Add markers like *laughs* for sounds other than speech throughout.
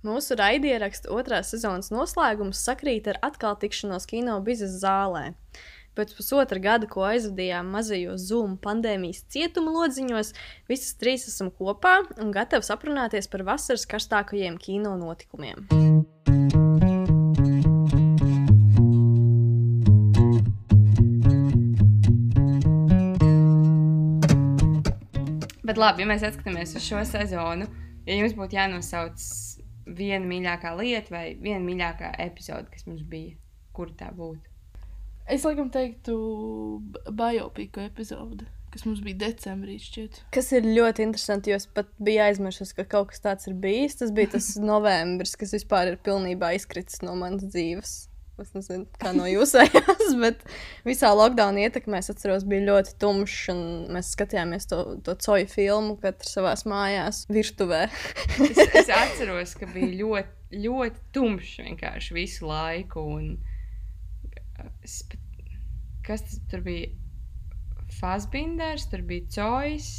Mūsu raidieraksta otrās sezonas noslēgums sakrīt ar atkal tikšanos kino biznesa zālē. Pēc pusotra gada, ko aizvadījām mazajos Zoom pandēmijas cietuma lodziņos, visas trīs esam kopā un gatavi aprunāties par vasaras karstākajiem kino notikumiem. Bet labi, ja mēs skatāmies uz šo sezonu, ja jums būtu jānosauc viena mīļākā lieta vai viena mīļākā epizode, kas mums bija, kur tā būtu? Es laikam teiktu, biopiku epizode, kas mums bija decembrī. Šķiet. Kas ir ļoti interesanti, jo es pat biju aizmirsis, ka kaut kas tāds ir bijis. Tas bija tas *laughs* novembris, kas vispār ir pilnībā izkritis no manas dzīves. Es nezinu, kā no jūsējās, *laughs* bet visā lockdown ietekmē es atceros, bija ļoti tumšs. Mēs skatījāmies to, to coju filmu, katrs savā mājās, virtuvē. *laughs* es, es atceros, ka bija ļoti, ļoti tumšs vienkārši visu laiku. Un es, kas tas tur bija? Fazbinders, tur bija cojs.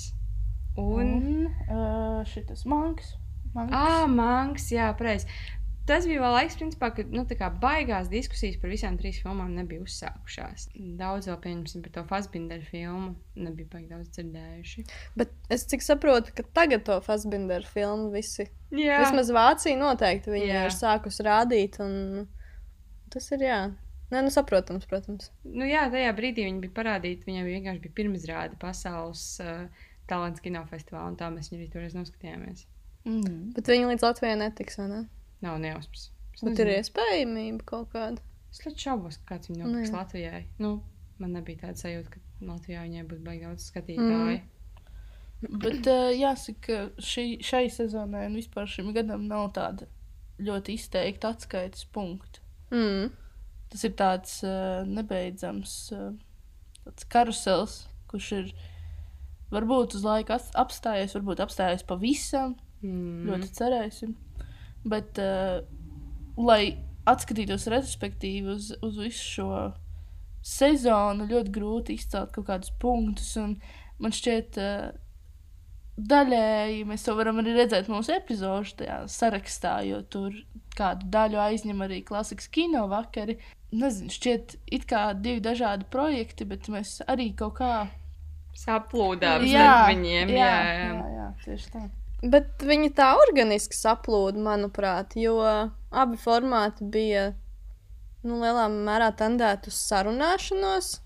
Un, un uh, šis manks. Manks. Ah, manks, jā, pareizi tas bija vēl laiks, principā, kad nu, baigās diskusijas par visām trīs filmām nebija uzsākušās. Daudz vēl pieņemsim par to Fasbinderu filmu. Nebija baigi daudz dzirdējuši. Bet es cik saprotu, ka tagad to Fasbinderu filmu visi. Jā. Vismaz Vācija noteikti viņi jā. ir sākusi rādīt. Un... Tas ir jā. Nē, nu, saprotams, protams. Nu, jā, tajā brīdī viņi bija parādīti. Viņam vienkārši bija pirmizrāde pasaules uh, talants kinofestivālā, un tā mēs viņu arī toreiz noskatījāmies. Mm. Bet viņi līdz Latvijai netiks, vai ne? Nav nejausmas. Bet ir iespējamība kaut kāda. Es ļoti šaubos, ka kāds viņu nopirks Latvijai. Nu, man nebija tāda sajūta, ka Latvijā viņai būs baigi daudz skatītāju. Mm. Bet uh, jāsaka, šī, šai sezonai un vispār šim gadam nav tāda ļoti izteikta atskaites punkta. Mm. Tas ir tāds uh, nebeidzams uh, tāds karusels, kurš ir varbūt uz laiku apstājies, varbūt apstājies pavisam. Mm. Ļoti cerēsim. Bet, uh, lai atskatītos retrospektīvi uz, uz visu šo sezonu, ļoti grūti izcelt kaut kādus punktus. Man šķiet, uh, daļēji mēs to varam arī redzēt mūsu epizodžu sarakstā, jo tur kādu daļu aizņem arī klasikas kino vakari. Nezinu, šķiet, it kā divi dažādi projekti, bet mēs arī kaut kā saplūdām ar viņiem. Jā, jā, jā. jā, jā tieši tā. Bet viņi tā organiski saplūda, manuprāt, jo abi formāti bija nu, lielā mērā tendēti uz sarunāšanos.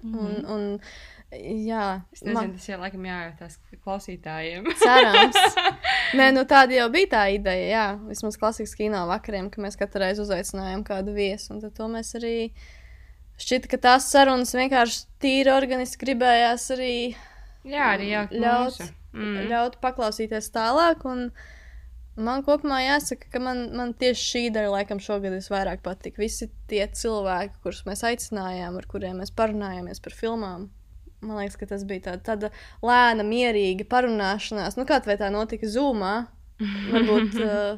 Mm -hmm. un, un, jā, es nezinu, man... tas jau laikam jājautās klausītājiem. *laughs* Cerams. *laughs* Nē, nu tāda jau bija tā ideja, jā, vismaz klasikas kino vakariem, ka mēs katru reizi uzaicinājām kādu viesu, un to mēs arī šķita, ka tās sarunas vienkārši tīri organiski gribējās arī. Jā, arī jau ļaut. Mūsu mm. ļaut paklausīties tālāk. Man kopumā jāsaka, ka man, man tieši šī daļa laikam šogad visvairāk patika. Visi tie cilvēki, kurus mēs aicinājām, ar kuriem mēs parunājāmies par filmām. Man liekas, ka tas bija tāda, tāda lēna, mierīga parunāšanās. Nu, kā tā notika Zoomā? *laughs* Varbūt uh,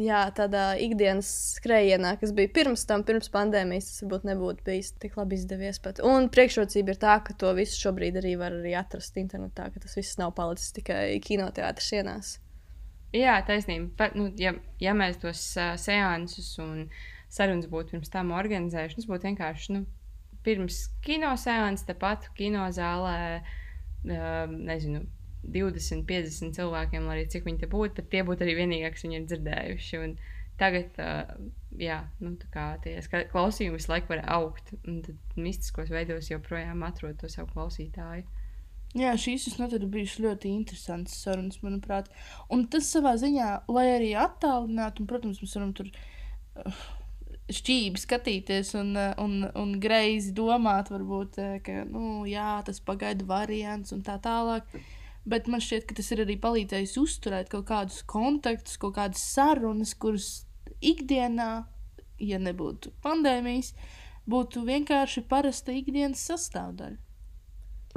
jā, tādā ikdienas skrējienā, kas bija pirms tam, pirms pandēmijas, tas varbūt nebūtu bijis tik labi izdevies. Pat. Un priekšrocība ir tā, ka to visu šobrīd arī var arī atrast internetā, ka tas viss nav palicis tikai kinoteātris sienās. Jā, taisnība. Bet, nu, ja, ja mēs tos uh, seansus un sarunas būtu pirms tam organizējuši, tas būtu vienkārši nu, pirms kino seansa, tepat kinozālē, uh, nezinu 20, 50 cilvēkiem, lai arī cik viņi te būtu, bet tie būtu arī vienīgie, kas viņi ir dzirdējuši. Un tagad, uh, jā, nu, tā kā tie klausījumi visu laiku var augt, un tad mistiskos veidos joprojām atrod to savu klausītāju. Jā, šīs ir bijušas ļoti interesantas sarunas, manuprāt. Un tas savā ziņā, lai arī attālinātu, un, protams, mēs varam tur uh, šķīvi skatīties un, un, un greizi domāt, varbūt, ka nu, jā, tas pagaidu variants un tā tālāk. Bet man šķiet, ka tas ir arī palīdzējis uzturēt kaut kādus kontaktus, kaut kādas sarunas, kuras ikdienā, ja nebūtu pandēmijas, būtu vienkārši parasta ikdienas sastāvdaļa.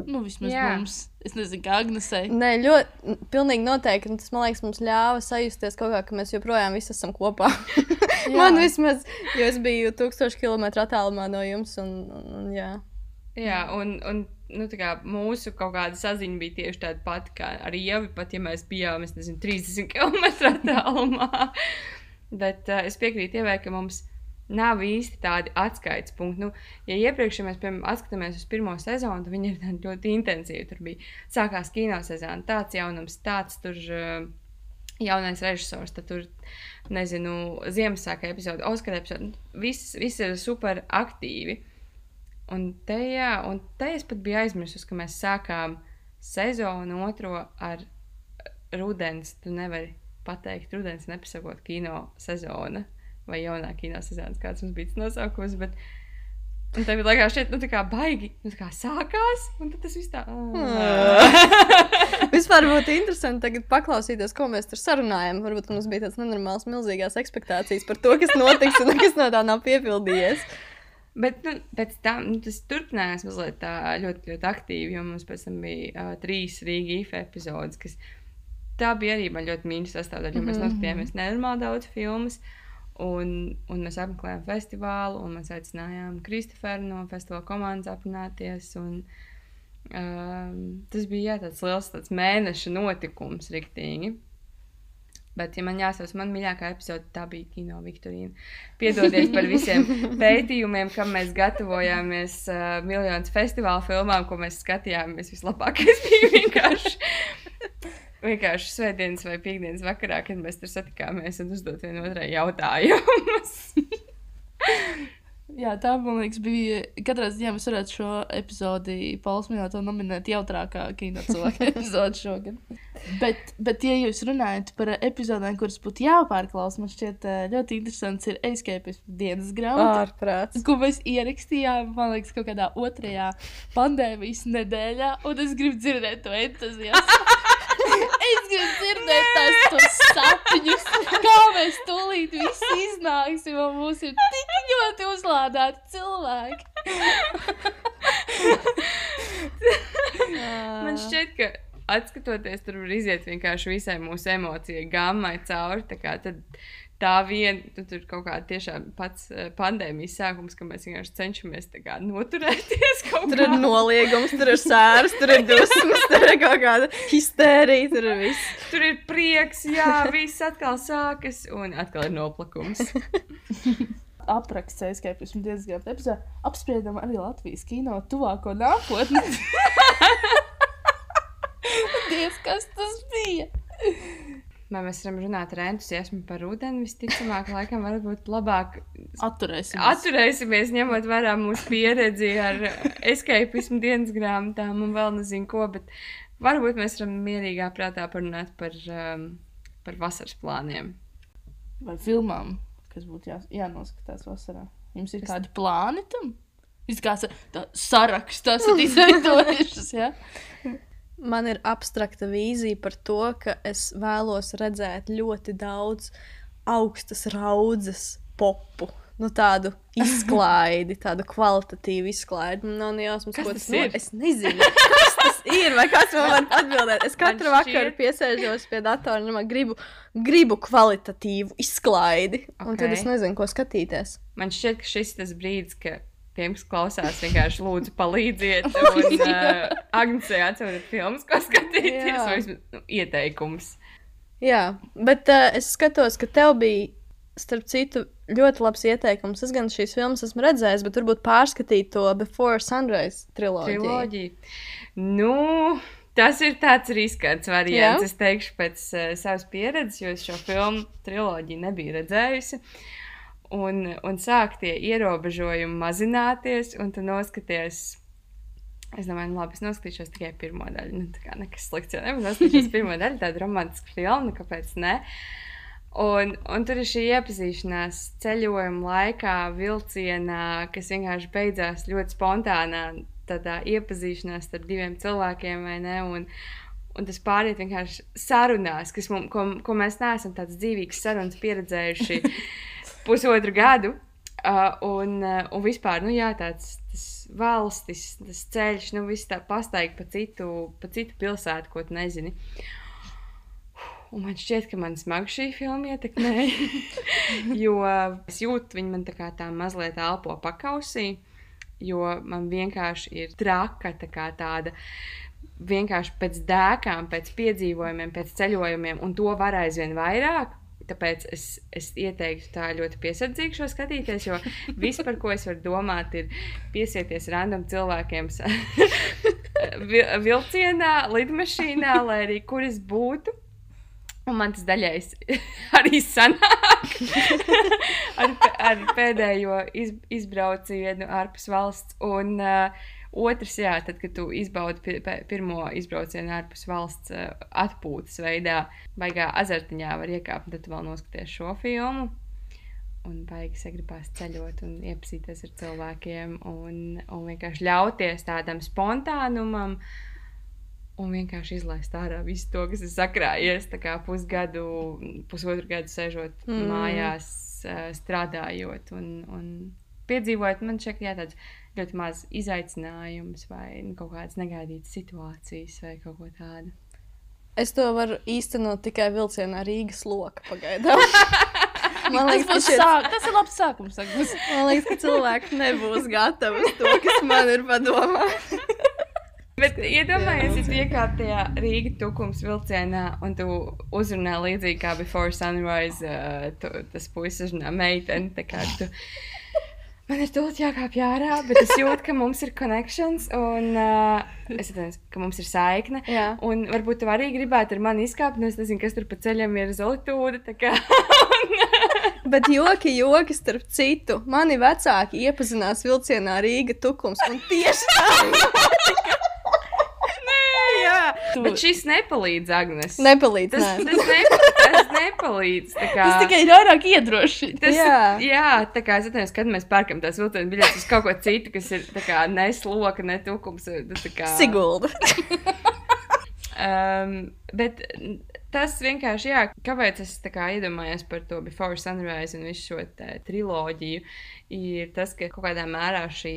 Nu, vismaz Jā. mums. Es nezinu, kā Agnesei. Nē, ļoti, pilnīgi noteikti. Tas, man liekas, mums ļāva sajusties kaut kā, ka mēs joprojām visi esam kopā. *laughs* man vismaz, jo es biju tūkstoši kilometru attālumā no jums. Un, un, un, jā. Jā, un, un nu, kā mūsu kaut kāda saziņa bija tieši tāda pati kā ar Ievu, pat ja mēs bijām, es nezinu, 30 km attālumā. Bet uh, es piekrītu Ievai, ka mums nav īsti tādi atskaites punkti. Nu, ja iepriekš ja mēs piemēram, atskatāmies uz pirmo sezonu, tad viņi ir ļoti intensīvi. Tur bija sākās kino sezona, tāds jaunums, tāds tur. Uh, Jaunais režisors, tad tur, nezinu, Ziemassvētku epizode, Oskara epizode. Viss, viss ir super aktīvi. Un te, jā, un te es pat biju aizmirsis, ka mēs sākām sezonu otro ar rudens. Tu nevari pateikt, rudens nepasakot kino sezona vai jaunā kino sezonas, kāds mums bija tas nosaukums. Bet, Un tev bija šeit, nu, tā kā baigi, nu, tā kā sākās, un tad tas viss tā. *laughs* Vispār būtu interesanti tagad paklausīties, ko mēs tur sarunājam. Varbūt mums bija tāds nenormāls, milzīgās expectācijas par to, kas notiks un kas no tā nav piepildījies. Bet nu, pēc tam nu, tas turpinājās mazliet tā ļoti, ļoti aktīvi, jo mums pēc tam bija uh, trīs Rīgas IFE epizodes, kas tā bija arī man ļoti mīļa sastāvdaļa, jo mm -hmm. mēs noskatījāmies nenormāli daudz filmas. Un, un mēs apmeklējām festivālu, un mēs aicinājām Kristoferu no festivāla komandas aprunāties. Un, um, tas bija jā, tāds liels tāds mēneša notikums, riktīgi. Bet, ja man jāsaka, man mīļākā epizode tā bija Kino Viktorīna. Piedodiet par visiem *laughs* pētījumiem, kam mēs gatavojāmies uh, miljonus festivāla filmām, ko mēs skatījāmies. Vislabākais *laughs* bija vienkārši vienkārši svētdienas vai piekdienas vakarā, kad mēs tur satikāmies un uzdot vienotrai jautājumus. *laughs* Jā, tā man liekas, bija. Katrā ziņā mēs varētu šo epizodi Pauls minēto nominēt jautrākā kino cilvēka *laughs* epizodi šogad. Bet, bet, ja jūs runājat par epizodēm, kuras būtu jāpārklausa, man šķiet eh, ļoti interesants ir Escapes dienas grāmata. Ārprāts. Ko mēs ierakstījām, man liekas, kaut kādā otrajā pandēmijas nedēļā, un es gribu dzirdēt to entuziasmu. *laughs* Es gribu dzirdēt tās sapņus, kā mēs tūlīt visi iznāksim, un mums ir tik ļoti uzlādēti cilvēki. Man šķiet, ka atskatoties, tur var iziet vienkārši visai mūsu emocijai gammai cauri. Tad tā viena, tu tur kaut kā tiešām pats uh, pandēmijas sākums, ka mēs vienkārši cenšamies kā, noturēties. Tur ir noliegums, tur ir sērs, tur ir dusmas, tur ir kaut kāda histērija, tur ir viss. Tur ir prieks, jā, viss atkal sākas un atkal ir noplakums. *laughs* Apraksts aizskaips un diezgan epizodē apspriedam arī Latvijas kino tuvāko nākotni. *laughs* Dievs, kas tas bija? Vai mēs varam runāt ar entuziasmu par ūdeni? Visticamāk, laikam, varbūt labāk atturēsimies. Atturēsimies, ņemot vērā mūsu pieredzi ar escapismu dienas grāmatām un vēl nezinu ko, bet varbūt mēs varam mierīgā prātā parunāt par, um, par vasaras plāniem. Vai filmām, kas būtu jā, jānoskatās vasarā. Jums ir es... kādi plāni tam? Jūs kā sarakstā esat izveidojušas, jā? Ja? *laughs* man ir abstrakta vīzija par to, ka es vēlos redzēt ļoti daudz augstas raudzes popu. Nu, tādu izklaidi, *laughs* tādu kvalitatīvu izklaidi. Man nav jausmas, ko tas ir. No, es nezinu, kas tas ir. Vai kāds man var atbildēt? Es katru man vakaru piesēžos pie datora un gribu, gribu kvalitatīvu izklaidi. Okay. Un tad es nezinu, ko skatīties. Man šķiet, ka šis ir tas brīdis, kad tiem, kas klausās, vienkārši lūdzu palīdziet. *laughs* Un uh, Agnēsai atsauciet filmas, ko skatīties, vai nu, ieteikums. Jā, bet uh, es skatos, ka tev bija, starp citu, ļoti labs ieteikums. Es gan šīs filmas esmu redzējis, bet varbūt pārskatīt to Before Sunrise triloģiju. triloģiju. Nu, tas ir tāds riskants variants, Jā? es teikšu, pēc uh, savas pieredzes, jo es šo filmu triloģiju nebiju redzējusi. Uh, un, un sāk tie ierobežojumi mazināties, un tu noskaties. Es domāju, nu, labi, es noskatīšos tikai pirmo daļu. Nu, tā kā nekas slikts jau nebūs. Noskatīšos *laughs* pirmo daļu, tādu romantisku filmu, nu, kāpēc ne? Un, un tur ir šī iepazīšanās ceļojuma laikā, vilcienā, kas vienkārši beidzās ļoti spontānā, tādā iepazīšanās starp diviem cilvēkiem, vai ne? Un, un tas pāriet vienkārši sarunās, kas mums, ko, ko mēs neesam tādas dzīvīgas sarunas pieredzējuši. *laughs* pusotru gadu. Uh, un, uh, un vispār, nu, jā, tāds valstis, tas ceļš, nu, viss tā pastaigta pa citu, pa citu pilsētu, ko tu nezini. Un man šķiet, ka man smagi šī filma ietekmēja. *laughs* jo es jūtu, viņa man tā kā tā mazliet elpo pakausī. jo man vienkārši ir traka tā kā tāda. Vienkārši pēc dēkām, pēc piedzīvojumiem, pēc ceļojumiem, un to var aizvien vairāk. Tāpēc es, es ieteiktu tā ļoti piesardzīgi šo skatīties, jo viss, par ko es varu domāt, ir piesieties random cilvēkiem *laughs* vilcienā, lidmašīnā, lai arī kur es būtu. Un man tas daļais *laughs* arī sanāk *laughs* ar, ar pēdējo iz, izbraucienu ārpus valsts. Un uh, otrs, jā, tad, kad tu izbaudi pi, pi- pirmo izbraucienu ārpus valsts uh, atpūtas veidā, baigā azartiņā var iekāpt, tad tu vēl noskaties šo filmu. Un baigi sagribās ceļot un iepazīties ar cilvēkiem un, un vienkārši ļauties tādam spontānumam. Un vienkārši izlaist ārā visu to, kas ir sakrājies. Tā kā pusgadu, pusotru gadu sēžot mm. Mm. mājās, eh, strādājot un, un piedzīvojot. Man šķiet, ka tāds ļoti maz izaicinājums vai nu, kaut kādas negaidītas situācijas vai kaut ko tādu. Es to varu īstenot tikai vilcienā Rīgas lokā pagaidām. *laughs* Man Tas, liekas, ka būs šie, sāk, tas ir labs sākums. Agnes. man liekas, ka cilvēki nebūs gatavi uz to, kas man ir padomā. *laughs* Bet iedomājieties, ja tu iekāp tajā Rīgas tukums vilcienā un tu uzrunā līdzīgi kā Before Sunrise, uh, tu, tas puisis runā meiteni. Man ir tūlīt jākāpj ārā, bet es jūtu, ka mums ir connections un uh, es atceros, ka mums ir saikne. Jā. Un varbūt tu arī gribētu ar mani izkāpt, un es nezinu, kas tur pa ceļam ir kā- *laughs* Bet joki, joki starp citu. Mani vecāki iepazinās vilcienā Rīga tukums. Un tieši tā, *laughs* Tu- bet šis nepalīdz, Agnes. nepalīdz. Tas, nē. tas, nepa, tas nepalīdz. kā- Tas tikai ir vairāk iedrošina. Tas, jā. Jā. tā kā es atceros, kad mēs pērkam tās vilcienu biļetes uz kaut ko citu, kas ir kā ne sloka, ne tukums. tas tā Kā, Sigulda. *laughs* Um, bet tas vienkārši, jā, kāpēc es kā iedomājos par to Before Sunrise un visu šo triloģiju, ir tas, ka kaut kādā mērā šī,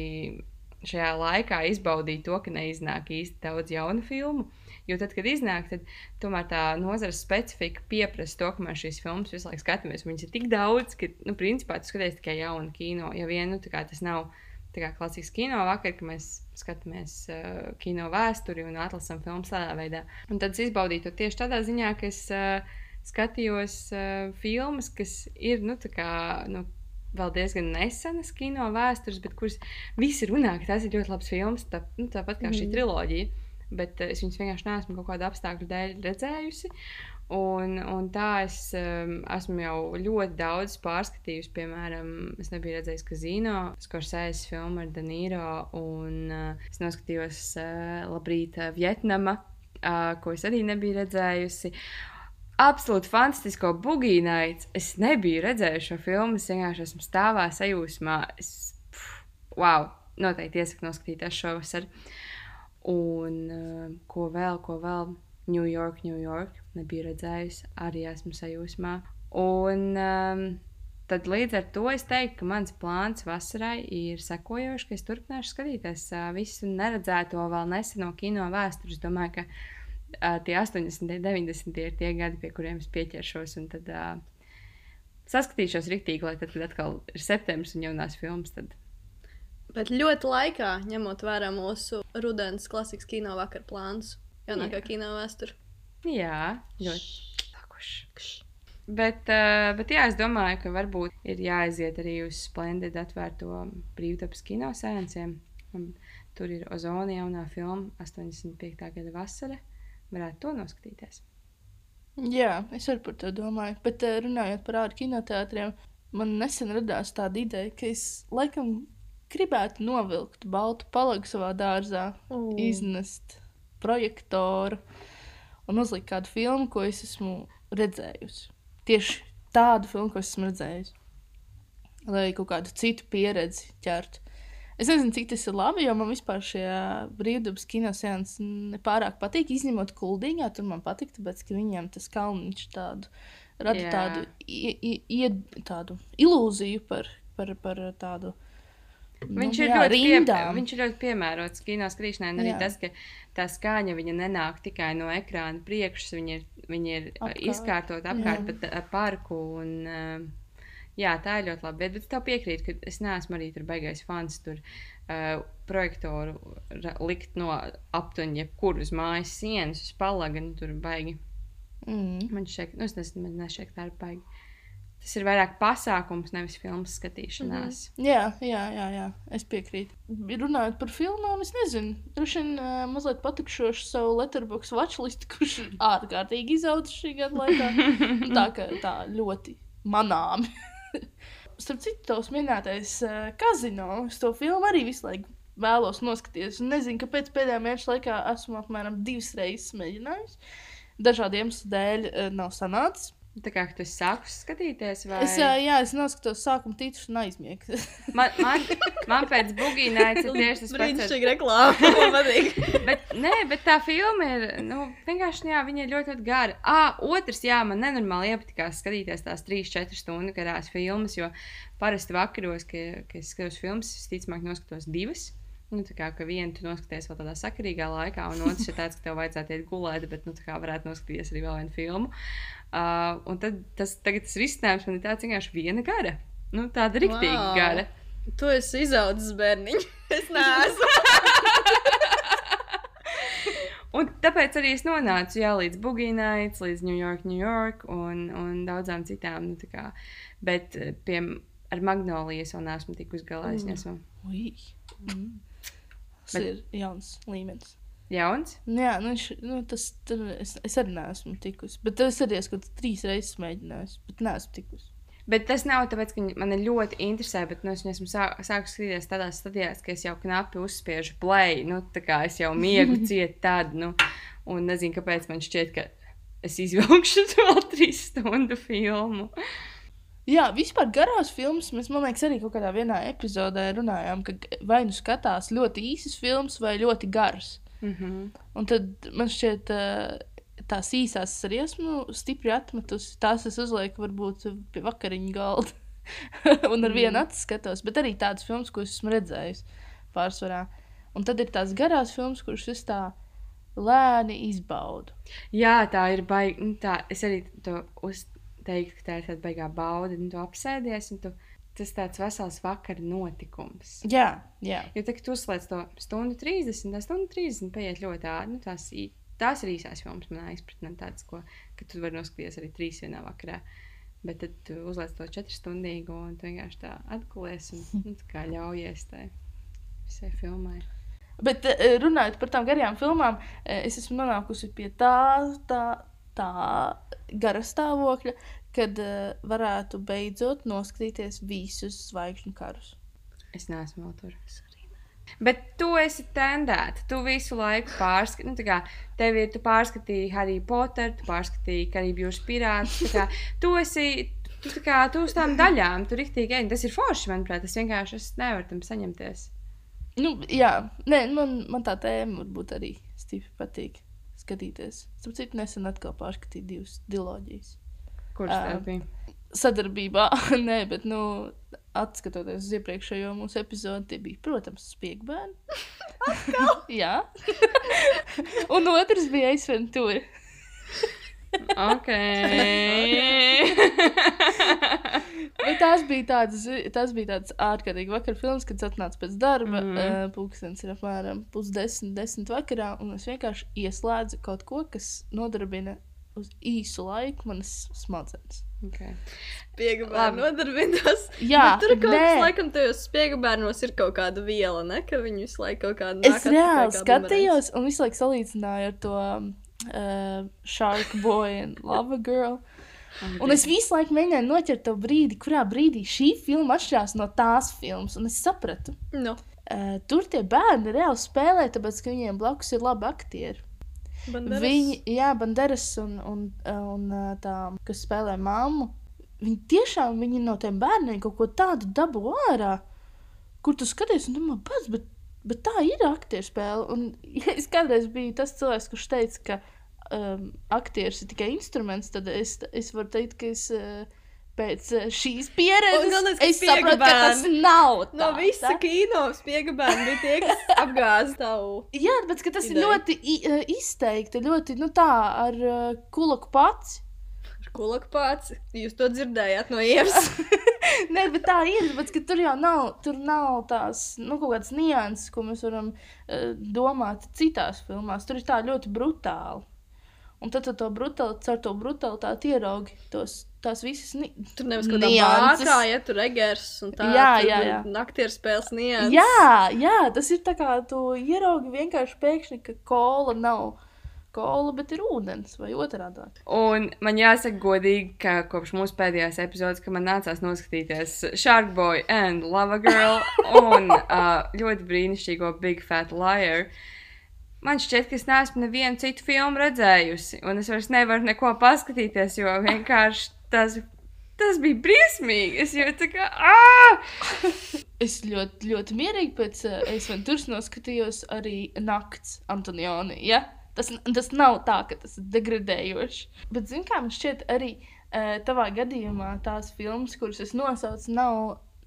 šajā laikā izbaudīja to, ka neiznāk īsti daudz jaunu filmu. Jo tad, kad iznāk, tad tomēr tā nozares specifika pieprasa to, ka mēs šīs filmas visu laiku skatāmies. Viņas ir tik daudz, ka, nu, principā, tu skaties tikai jaunu kino. Ja vien, nu, tas nav kā klasisks kino vakar, ka mēs skatāmies uh, kino vēsturi un atlasām filmas tādā veidā. Un tad es izbaudīju to tieši tādā ziņā, ka es uh, skatījos uh, filmas, kas ir, nu, tā kā, nu, vēl diezgan nesenas kino vēstures, bet kuras visi runā, ka tās ir ļoti labas filmas, tā, nu, tāpat kā šī Mhm. triloģija. Bet uh, es viņas vienkārši neesmu kaut kādu apstākļu dēļ redzējusi. Un, un tā es um, esmu jau ļoti daudz pārskatījusi. Piemēram, es nebiju redzējis Kazino, Skorsēzes filmu ar Danīro, un uh, es noskatījos uh, Labrīt, uh, Vietnama, uh, ko es arī nebiju redzējusi. Absolūti fantastisko bugīnaits. Es nebiju redzējis šo filmu. Es vienkārši esmu stāvā sajūsmā. Es, pf, wow, noteikti iesaku noskatīties šovasar. Un uh, ko vēl, ko vēl? New York, New York. Nebiju redzējis, arī esmu sajūsmā. Un um, tad līdz ar to es teiktu, ka mans plāns vasarai ir sekojošs, ka es turpināšu skatīties uh, visu neredzēto, vēl neseno kino vēsturi. Es domāju, ka uh, tie 80, 90 ir tie gadi, pie kuriem es pieķeršos. Un tad uh, saskatīšos rīktīgi, lai tad, kad atkal ir septembris un jaunās filmas, tad Bet ļoti laikā, ņemot vērā mūsu rudens klasikas kino vakar plānus, jaunākā Jā. kino vēsture. Jā, ļoti lakuši. Bet, uh, bet jā, es domāju, ka varbūt ir jāaiziet arī uz Splendid atvērto brīvdabas kino sēnciem. Un Tur ir Ozona jaunā filma, 85. gada vasara. Varētu to noskatīties. Jā, es arī par to domāju. Bet eh, runājot par ārā kinoteātriem, man nesen radās tāda ideja, ka es laikam gribētu novilkt baltu palagu savā dārzā, Mm. iznest projektoru un uzlikt kādu filmu, ko es esmu redzējusi. Tieši tādu filmu, ko es esmu redzējusi. Lai kaut kādu citu pieredzi ķertu. Es nezinu, cik tas ir labi, jo man vispār šie brīvdabas kinosēns nepārāk patīk. Izņemot kuldīgā, tur man patīk, tāpēc, ka viņiem tas kalniņš tādu rada Jā. tādu, i, i, i, tādu ilūziju par, par, par tādu. Viņš, nu, ir jā, ļoti pie, viņš ir ļoti piemērots kino skatīšanai. un Arī Jā. tas, ka tā skaņa nenāk tikai no ekrāna priekšas, viņa ir, viņa ir Apkārt. izkārtot apkārt Jā. pat ar parku. Un, uh, Jā, tā ir ļoti labi. Bet, bet es tev piekrītu, ka es neesmu arī tur beigais fans. Tur uh, projektoru likt no aptuveni jebkur uz mājas sienas, uz palaga. Nu, tur baigi. Mm. Man šeit, nu, es nezinu, man nešķiet, tā ir baigi. Tas ir vairāk pasākums, nevis filmas skatīšanās. Mm -hmm. Jā, jā, jā, jā, es piekrītu. Runājot par filmām, es nezinu, droši vien uh, mazliet patikšošu savu letterbox watchlistu, kurš ir *laughs* ārkārtīgi izaudzis šī gada laikā. Tā, ka tā ļoti manāmi. *laughs* Starp citu, tavs minētais uh, kazino, es to filmu arī visu laiku vēlos noskatīties. Un nezinu, kāpēc pēdējā mēneša laikā esmu apmēram divas reizes mēģinājis. Dažādu iemeslu dēļ uh, nav sanācis. Tā kā tu sākus skatīties, vai Es, uh, jā, es noskatos sākuma titrus un aizmiegu. *laughs* man, man, man pēc bugīnaitas ir tieši tas pats. ar- Brīnišķīgi reklāma. Man patīk. *laughs* Bet, nē, bet tā filma ir nu, vienkārši jā, viņa ir ļoti, ļoti gara. Ah, otrs, jā, man nenormāli iepatikās skatīties tās 3-4 stundu garās filmas, jo parasti vakaros, kad, kad es skatos filmas, es ticamāk noskatos divas. Nu, tā kā ka vienu tu noskaties vēl tādā sakarīgā laikā, un otrs ir tāds, ka tev vajadzētu iet gulēt, bet nu, tā kā varētu noskatīties arī vēl vienu filmu. Uh, un tad tas, tagad tas risinājums man ir tāds vienkārši viena gara. Nu, tāda riktīgi Vau. wow. gara. Tu esi izaudzis bērniņš. *laughs* Es neesmu. *laughs* Un tāpēc arī es nonācu jā, līdz Bugīnaitas, līdz New York, New York un, un daudzām citām. Nu, tā kā, bet eh, pie, ar Magnoliju es vēl neesmu tikusi galā. Es Mm. esmu Ui. Mm. Tas Bet- ir jauns līmenis. Jauns. Jā, nu, viņš, nu, tas tur es, es arī neesmu tikusi. Bet es arī esmu trīs reizes mēģinājis, bet neesmu tikusi. Bet tas nav tāpēc, ka man ir ļoti interesē, bet nu, es esmu sā, sākusi skatīties tādās stadijās, ka es jau knapi uzspiežu play. Nu, tā kā es jau miegu *laughs* ciet tādu, nu, un nezinu, kāpēc man šķiet, ka es izvilkšu *laughs* to trīs stundu filmu. Jā, vispār garās filmas mēs, man liekas, arī kaut kādā vienā epizodē runājām, ka vai nu skatās ļoti īsas filmas vai ļoti garas. Mm -hmm. Un tad man šķiet, tās īsās es arī esmu stipri atmetusi. Tās es uzlieku varbūt pie vakariņu galda. *laughs* un ar Mhm. vienu acu skatos, bet arī tādas filmas, ko es esmu redzējis pārsvarā. Un tad ir tās garās filmas, kuras es tā lēni izbaudu. Jā, tā ir baigta. Nu, tā, es arī to uzteiktu, ka tā ir tāda baigā bauda. Nu, tu apsēdies, un tu, tas tāds vesels vakara notikums. Jā, jā. Jo tagad tu uzslēdz to stundu 30, tā stundu 30 paiet ļoti ātri. Nu, tās, tās ir īsās filmas, manā izpratnē, tādas, ko ka tu vari noskatīties arī trīs vienā vakarā. Bet tad tu uzliec to četru stundīgo, un tu vienkārši tā atgulies un nu, tā kā ļaujies tai visai filmai. Bet eh, runājot par tām garajām filmām, eh, es esmu nonākusi pie tā, tā, tā gara stāvokļa, kad uh, varētu beidzot noskatīties visus zvaigžņu karus. Es neesmu vēl tur. Bet tu esi tendēta. Tu visu laiku pārskatīji, nu, tā kā tev ir, pārskatīji Harry Potter, tu pārskatīji Karību jūras pirātus. Tu esi, tu, kā, tu uz tām daļām, tu riktīgi ej. Tas ir forši, manuprāt, tas vienkārši es nevaru tam saņemties. Nu, jā, Nē, man, man tā tēma varbūt arī stipri patīk skatīties. Starp citu, nesen atkal pārskatīju divas diloģijas. Kurš tev bija? Sadarbībā, *laughs* nē, bet, nu, atskatoties uz iepriekšējo mūsu epizodi, tie bija, protams, spiegbērni. *laughs* *laughs* jā. Un otrs bija aizventūra. Ok. Bet tās bija tādas, tās bija tādas ārkārtīgi vakar filmas, kad es atnācu pēc darba. Mm. -hmm. uh, Pūkstens ir apmēram pusdesmit, desmit vakarā, un es vienkārši ieslēdzu kaut ko, kas nodarbina uz īsu laiku manas smadzenes. okay. Spiega Labi. bērnu nodarbinās. *laughs* Jā, tur kaut kas, laikam, tajos spiega bērnos ir kaut kāda viela, ne? Ka viņi visu laiku kaut kādu Es reāli skatījos, un visu laiku salīdzināju ar to uh, Shark Boy un Lava Girl. Un es visu laiku mēģināju noķert to brīdi, kurā brīdī šī filma atšķirās no tās filmas. Un es sapratu, Nu, uh, tur tie bērni reāli spēlē, tāpēc ka viņiem blakus ir labi aktieri. Banderas. Viņi, jā, Banderas un, un, un uh, tā, kas spēlē mammu, viņi tiešām viņi no tiem bērniem kaut ko tādu dabū ārā, kur tu skaties un domā, pats, bet, bet tā ir aktieru spēle. Un ja es kādreiz biju tas cilvēks, kurš teica, ka um, aktieris ir tikai instruments, tad es, es varu teikt, ka es. Uh, Pēc uh, šīs pieredzes galvenais, es saprotu, ka tas nav. No tā, visa tā. kino spiega bērni bija tie, kas *laughs* apgāza tavu. Jā, bet tas ir Ideja. ļoti uh, izteikti, ļoti nu, tā ar uh, kulaku pats. Kulaku pats, jūs to dzirdējāt no ielas. *laughs* Nē, bet tā ir. Bet, tur jau nav, tur nav tās nu, kaut kādas nianses, ko mēs varam uh, domāt citās filmās. Tur ir tā ļoti brutāli. Un tad tu to brutāli, caur to brutalitāti ieraugi tos, tās visas ni Tur nevis kaut kā Nianses. bākā, ja tur egers un tā. Jā, jā, jā. Naktieru spēles nianses. Jā, jā, tas ir tā kā tu ieraugi vienkārši pēkšņi, ka kola nav kola, bet ir ūdens vai otrādi. Un man jāsaka, godīgi, ka kopš mūsu pēdējās epizodes, kad man nācās noskatīties Shark Boy and Lava Girl un *laughs* uh, ļoti brīnišķīgo Big Fat Liar, man šķiet, ka es neesmu nevienu citu filmu redzējusi, un es vairs nevaru neko paskatīties, jo vienkārši tas, tas bija briesmīgi. Es jau tā kā. Ah! *laughs* Es ļoti, ļoti mierīgi pēc Ace Venturas noskatījos arī nakts Antonioni. Ja? Tas, tas nav tā, ka tas ir degradējoši. Bet, zināmā mērā, man šķiet, arī uh, tavā gadījumā tās filmas, kuras es nosaucu, nav.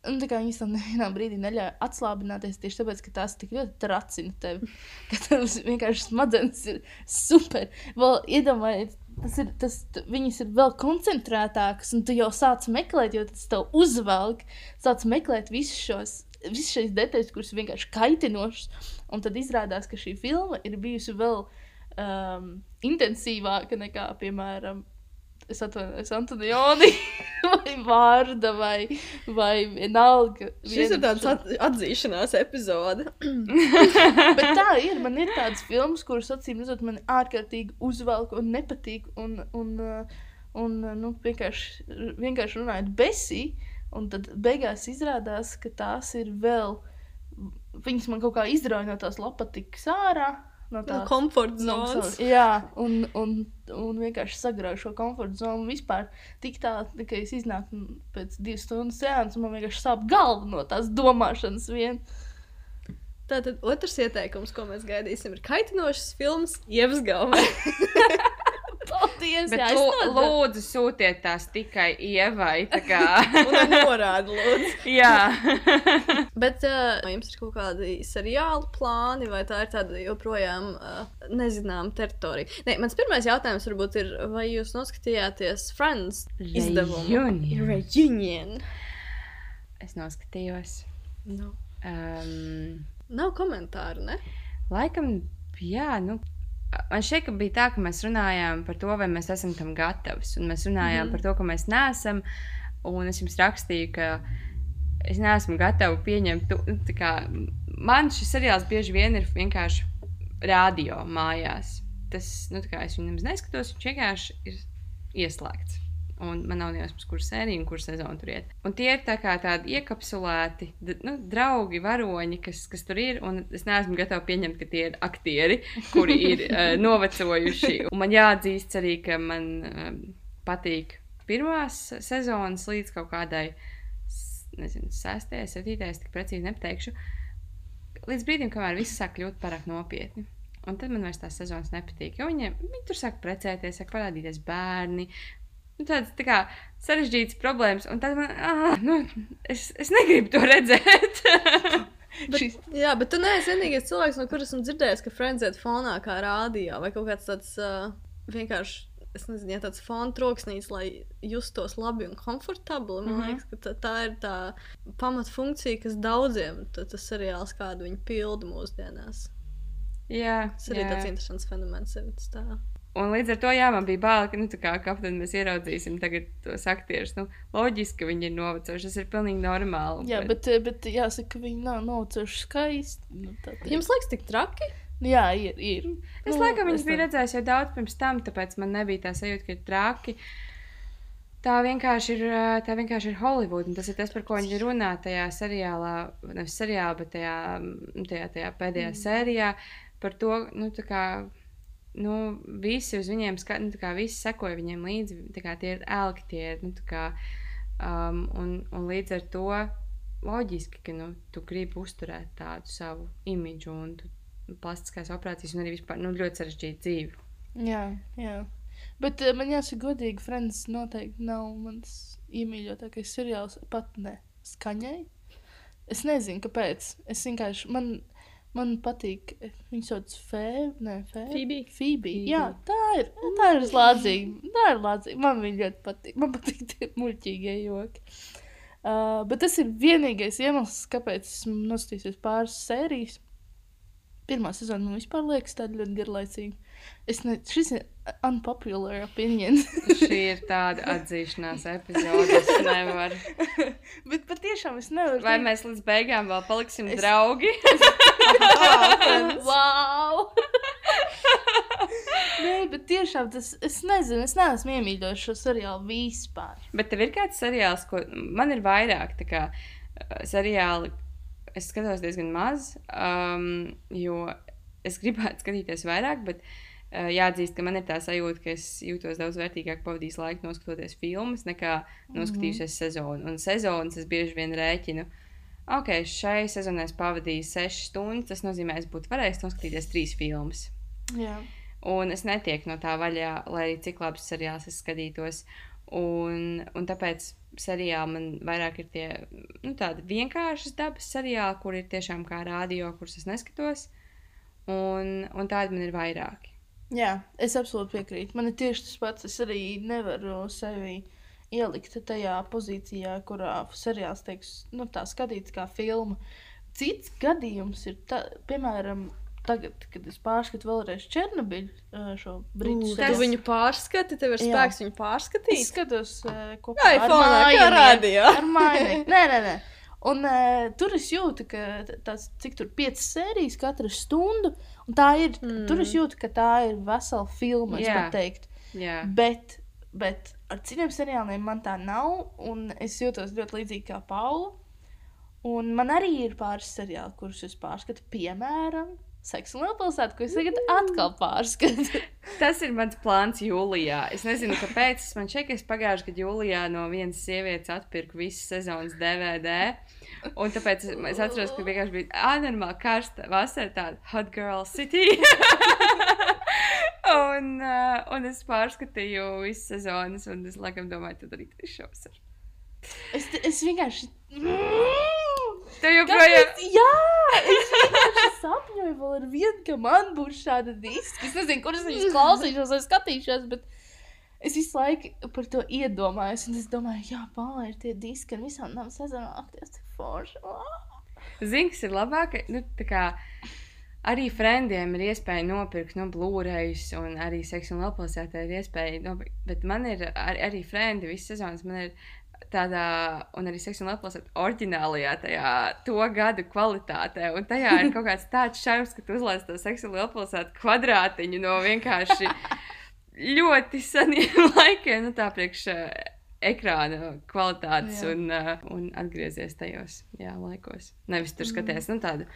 Tā kā viņas tam *laughs* nevienā brīdī neļauj atslābināties tieši tāpēc, ka tās tik ļoti tracina tevi. *laughs* Ka tavs vienkārši smadzenes ir super. Vēl iedomājieties, tas ir, tas, viņas ir vēl koncentrētākas, un tu jau sāc meklēt, jo tas tev uzvelk. Sāc meklēt visus šos. Visas šīs detaļas, kuras vienkārši kaitinošas, un tad izrādās, ka šī filma ir bijusi vēl um, intensīvāka nekā, piemēram, es atvainojos, Antonioni *laughs* vai Vārda vai, vai vienalga. Šis ir tāds at atzīšanās epizode. *laughs* *laughs* Bet tā ir. Man ir tādas filmas, kuras acīm redzot, man ārkārtīgi uzvelk un nepatīk. Un, un, un nu, vienkārši, vienkārši runājot besī. Un tad beigās izrādās, ka tās ir vēl. Viņas man kaut kā izrauja no tās lapatikas ārā. No No tās komforta no zonas. savas- Jā, un, un, un vienkārši sagrauju šo komforta zonu. Vispār tik tā, ka es iznāku pēc divu stundu sēnes, un man vienkārši sāp galva no tās domāšanas vien. Tātad otrs ieteikums, ko mēs gaidīsim, ir kaitinošas filmas Ievas galvā. *laughs* Paldies! Bet lū, lūdzu, sūtiet tās tikai ievai. tā Kā, *laughs* norāda, lūdzu. jā, *laughs* Bet uh, jums ir kaut kādi seriāli plāni, vai tā ir tāda joprojām uh, nezināma teritorija? Nē, mans pirmais jautājums varbūt ir, vai jūs noskatījāties Friends izdevumu? Reunion. Reunion. es noskatījos. No. Um, Nav komentāru, ne? Laikam, jā, nu. Man šķiet, ka bija tā, ka mēs runājām par to, vai mēs esam tam gatavi. Mēs runājām mm -hmm. par to, ka mēs neesam. Un es jums rakstīju, ka es neesmu gatava pieņemt. to- nu, kā Man šis seriāls bieži vien ir vienkārši radio mājās. Tas, nu, kā es viņu nemaz neskatos, viņš vienkārši ir ieslēgts. Un man nav nejausmas, kur sērija un kur sezona tur iet. Un tie ir tā kā tādi iekapsulēti nu, draugi, varoņi, kas, kas tur ir. Un es neesmu gatava pieņemt, ka tie ir aktieri, kuri ir uh, *laughs* novecojuši. Un man jāatzīst arī, ka man um, patīk pirmās sezonas līdz kaut kādai, nezinu, sestajai, septītajai, es tik precīzi nepateikšu. Līdz brīdim, kamēr viss sāk kļūt pārāk nopietni. Un tad man vairs tās sezonas nepatīk. Jo viņi, viņi tur sāk precēties, sāk parādīties bērni. Nu, tādas tā kā sarežģītas problēmas, un tad man, ah, nu, es, es negribu to redzēt. Bet, *laughs* Šis- jā, bet tu neesi vienīgais cilvēks, no kuras esmu dzirdējis, ka Friends iet fonā kā rādījā vai kaut kāds tāds uh, vienkārši. Es nezinu, ja tāds fona troksnis, lai justos labi un komfortabli. Man Mhm. liekas, ka tā, tā ir tā pamatfunkcija, kas daudziem ta- tas seriāls, kādu viņi pilda mūsdienās. jā, Tas arī jā. tāds interesants fenomens. ir tā. Un līdz ar to, jā, man bija bail, ka, nu, kā kapteinis mēs ieraudzīsim tagad tos aktierus. Nu, loģiski, ka viņi ir novecojuši. Tas ir pilnīgi normāli. Jā, bet, eh, bet jāsaka, ka viņi nav noceļuši skaisti. Nu, tā teikt. Jums liekas, tik traki? Jā, ir. ir. Es Nu, laikam viņas biju redzējis jau daudz pirms tam, tāpēc man nebija tā sajūta, ka ir traki. Tā vienkārši ir, tā vienkārši ir Holivuda. un Tas ir tas, par ko viņi runā tajā seriālā, nevis seriālā, bet tajā, tajā, tajā pēdējā mm. sērijā. Par to, nu, tā kā nu, visi uz viņiem skatās, nu, kā visi sekoja viņiem līdzi. kā Tie ir elki, tie ir. Nu, kā, um, un, un līdz ar to loģiski, ka nu, tu gribi uzturēt tādu savu imidžu un tu plastiskās operācijas un arī vispār nu, ļoti sarežģīta dzīve. Jā, jā. Bet uh, man jāsaka, godīgi, Friends noteikti nav mans iemīļotākais seriāls. Pat ne skaņai. Es nezinu, kāpēc. Es vienkārši. Man, man patīk. Viņa sauc Fēbe. Nē, Fēbe. Phoebe. Phoebe. Phoebe. Jā, tā ir. Tā ir lādzīga. Tā ir lādzīga. Man viņa ļoti patīk. Man patīk tie muļķīgie joki. Uh, bet tas ir vienīgais iemesls, kāpēc esmu nostījusies pāris sērijas. Pirmā sezona man vispār liekas tāda ļoti garlaicīga. Es ne, šis ir unpopular opinion. *laughs* Šī ir tāda atzīšanās epizode. Es nevaru. *laughs* bet patiešām es nevaru. Vai mēs līdz beigām vēl paliksim es... draugi? *laughs* wow! *laughs* Nē, bet tiešām tas, es nezinu, es neesmu iemīļojis šo seriālu vispār. Bet tev ir kāds seriāls, ko man ir vairāk tā kā seriāli, es skatos diezgan maz, um, jo es *laughs* gribētu skatīties vairāk, bet uh, jāatzīst, ka man ir tā sajūta, ka es jūtos daudz vērtīgāk pavadījis laiku noskatoties filmas, nekā noskatījusies mm -hmm. sezonu. Un sezonas es bieži vien rēķinu. Ok, šai sezonai es pavadīju 6 stundas. Tas nozīmē, es būtu varējis noskatīties 3 filmas. Jā. Un es netieku no tā vaļā, lai arī cik labs seriāls es skatītos. Un, un tāpēc seriāli man vairāk ir tie nu, tādi vienkāršas dabas seriāli, kur ir tiešām kā rādio, kurus es neskatos. Un, un tādi man ir vairāki. Jā, es absolūti piekrītu. Man ir tieši tas pats. Es arī nevaru sevi ielikt tajā pozīcijā, kurā seriāls tiek nu, skatīts kā filma. Cits gadījums ir, tā, piemēram, tagad, kad es pārskatu vēlreiz Černobiļu šo brīdi. Tu viņu pārskati, tev ir spēks viņu pārskatīt. Es skatos Māju. Kā rādījā? Ar Māju. Nē, nē, nē. Un uh, tur es jūtu, ka tas, cik tur piecas sērijas katru stundu, un tā ir, mm. tur es jūtu, ka tā ir vesela filma, es yeah. teikt. Yeah. Bet, bet ar citiem seriāliem man tā nav, un es jūtos ļoti līdzīgi kā Paula. Un man arī ir pāris seriāli, kurus es pārskatu, piemēram, seksu lielpilsētu, ko es tagad atkal pārskatu. *laughs* Tas ir mans plāns jūlijā. Es nezinu, kāpēc. Man šķiet, ka es pagājušajā gadā jūlijā no vienas sievietes atpirku visas sezonas DVD. Un tāpēc es, es atceros, ka vienkārši bija anormāli karsta vasara, tāda hot girl city. *laughs* un, uh, un es pārskatīju visas sezonas, un es laikam domāju, tad arī tas šovs ir. Es, es vienkārši. Tev joprojām. Kāpēc? Jā, es vienkārši sapņoju vēl ar vienu, ka man būs šāda diska. Es nezinu, kuras viņas klausīšos vai skatīšos, bet es visu laiku par to iedomājos. Un es domāju, jā, pāri ir tie diski ar visām nav sezonām akties, forši. Zini, kas ir labāk? Nu, kā, arī frendiem ir iespēja nopirkt no nu, Blu-rays, un arī seksu un lapilsētā ir iespēja nopirkt. Bet man ir ar, arī frendi visas sezonas. Man ir tādā, un arī seksuāli atlasot, oriģinālajā tajā to gadu kvalitātē. Un tajā ir kaut kāds tāds šarms, ka tu uzlaiž to seksuāli atlasot kvadrātiņu no vienkārši ļoti seniem *laughs* laikiem, nu tā priekš uh, ekrāna kvalitātes jā. un, uh, un atgriezies tajos jā, laikos. Nevis tur skaties, mm. nu tādu.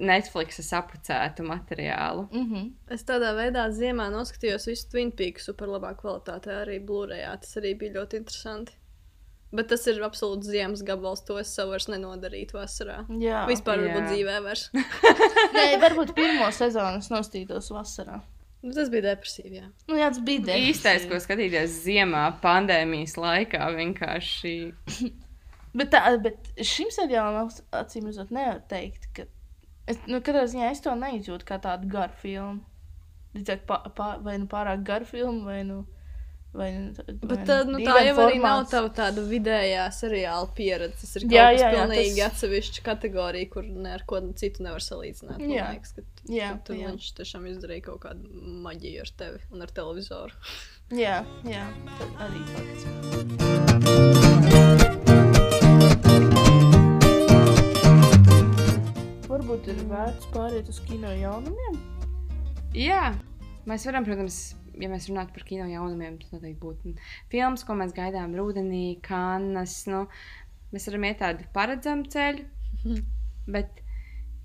Netflix sapucētu materiālu. Mm -hmm. Es tādā veidā ziemā noskatījos visu Twin Peaks super labā kvalitātē, arī Blu-rayā. Tas arī bija ļoti interesanti. Bet tas ir absolūts ziemas gabals. To es sev vairs nenodarītu vasarā. Jā, vispār jā. varbūt dzīvē vairs. *laughs* Nē, varbūt pirmo sezonu es nostītos vasarā. Tas bija depresīvi. Jā, nu, jā tas bija depresīvi. Īstais, ko skatīties ziemā, pandēmijas laikā vienkārši. *laughs* bet, tā, bet šim seriālam acīm redzot, nevar teikt, ka. Es, nu, katrā ziņā es to neizjūtu kā tādu garu filmu. Līdzāk, pa, pa, vai nu pārāk garu filmu, vai nu. Vai, Bet tā, nu, tā jau formāts. arī nav tava tāda vidējā seriāla pieredze. Tas ir jā, kas jā, pilnīgi tas... atsevišķa kategorija, kur ne ar ko citu nevar salīdzināt. Jā, liekas, ka jā, tur jā. viņš tiešām izdarīja kaut kādu maģiju ar tevi un ar televizoru. jā, jā, arī fakts. Varbūt ir vērts pāriet uz kino jaunumiem? Jā, mēs varam, protams, ja mēs runātu par kino jaunumiem, tas noteikti būtu filmas, ko mēs gaidām rudenī, kanas. Nu, mēs varam iet tādu paredzamu ceļu, bet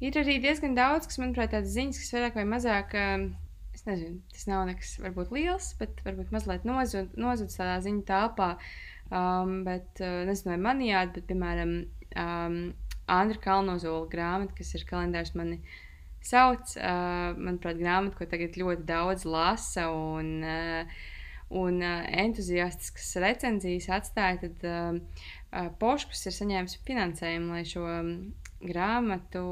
ir arī diezgan daudz, kas, manuprāt, tādas ziņas, kas vairāk vai mazāk. Um, es nezinu, tas nav nekas varbūt liels, bet varbūt mazliet nozudis nozud tādā ziņu telpā. Um, bet uh, nezinu, vai manījāt, bet, piemēram, um, Andra Kalnozola grāmata, kas ir kalendārs mani sauc. Uh, manuprāt, grāmata, ko tagad ļoti daudz lasa un, uh, un uh, entuziastiskas recenzijas atstāja, tad uh, uh, Poškus ir saņēmis finansējumu, lai šo grāmatu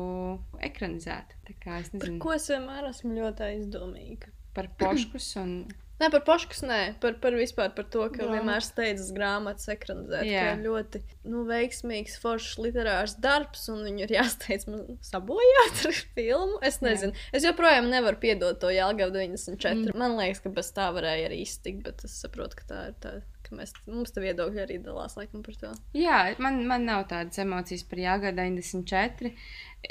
ekranizētu. Es nezinu, Par ko es vienmēr esmu ļoti aizdomīga. Par Poškus un Nē, par poškas, nē, par, par vispār par to, ka Jā. vienmēr steidzas grāmatas ekranizēt. Jā. Ļoti nu, veiksmīgs, foršs literārs darbs, un viņu ir jāsteidz man sabojāt ar filmu. Es nezinu, Jā. es joprojām nevaru piedot to Jālgavu 94. Mm. Man liekas, ka bez tā varēja arī iztikt, bet es saprotu, ka tā ir tā. ka Mēs, mums te viedokļi arī dalās laikam par to. Jā, man, man nav tādas emocijas par Jāgada 94.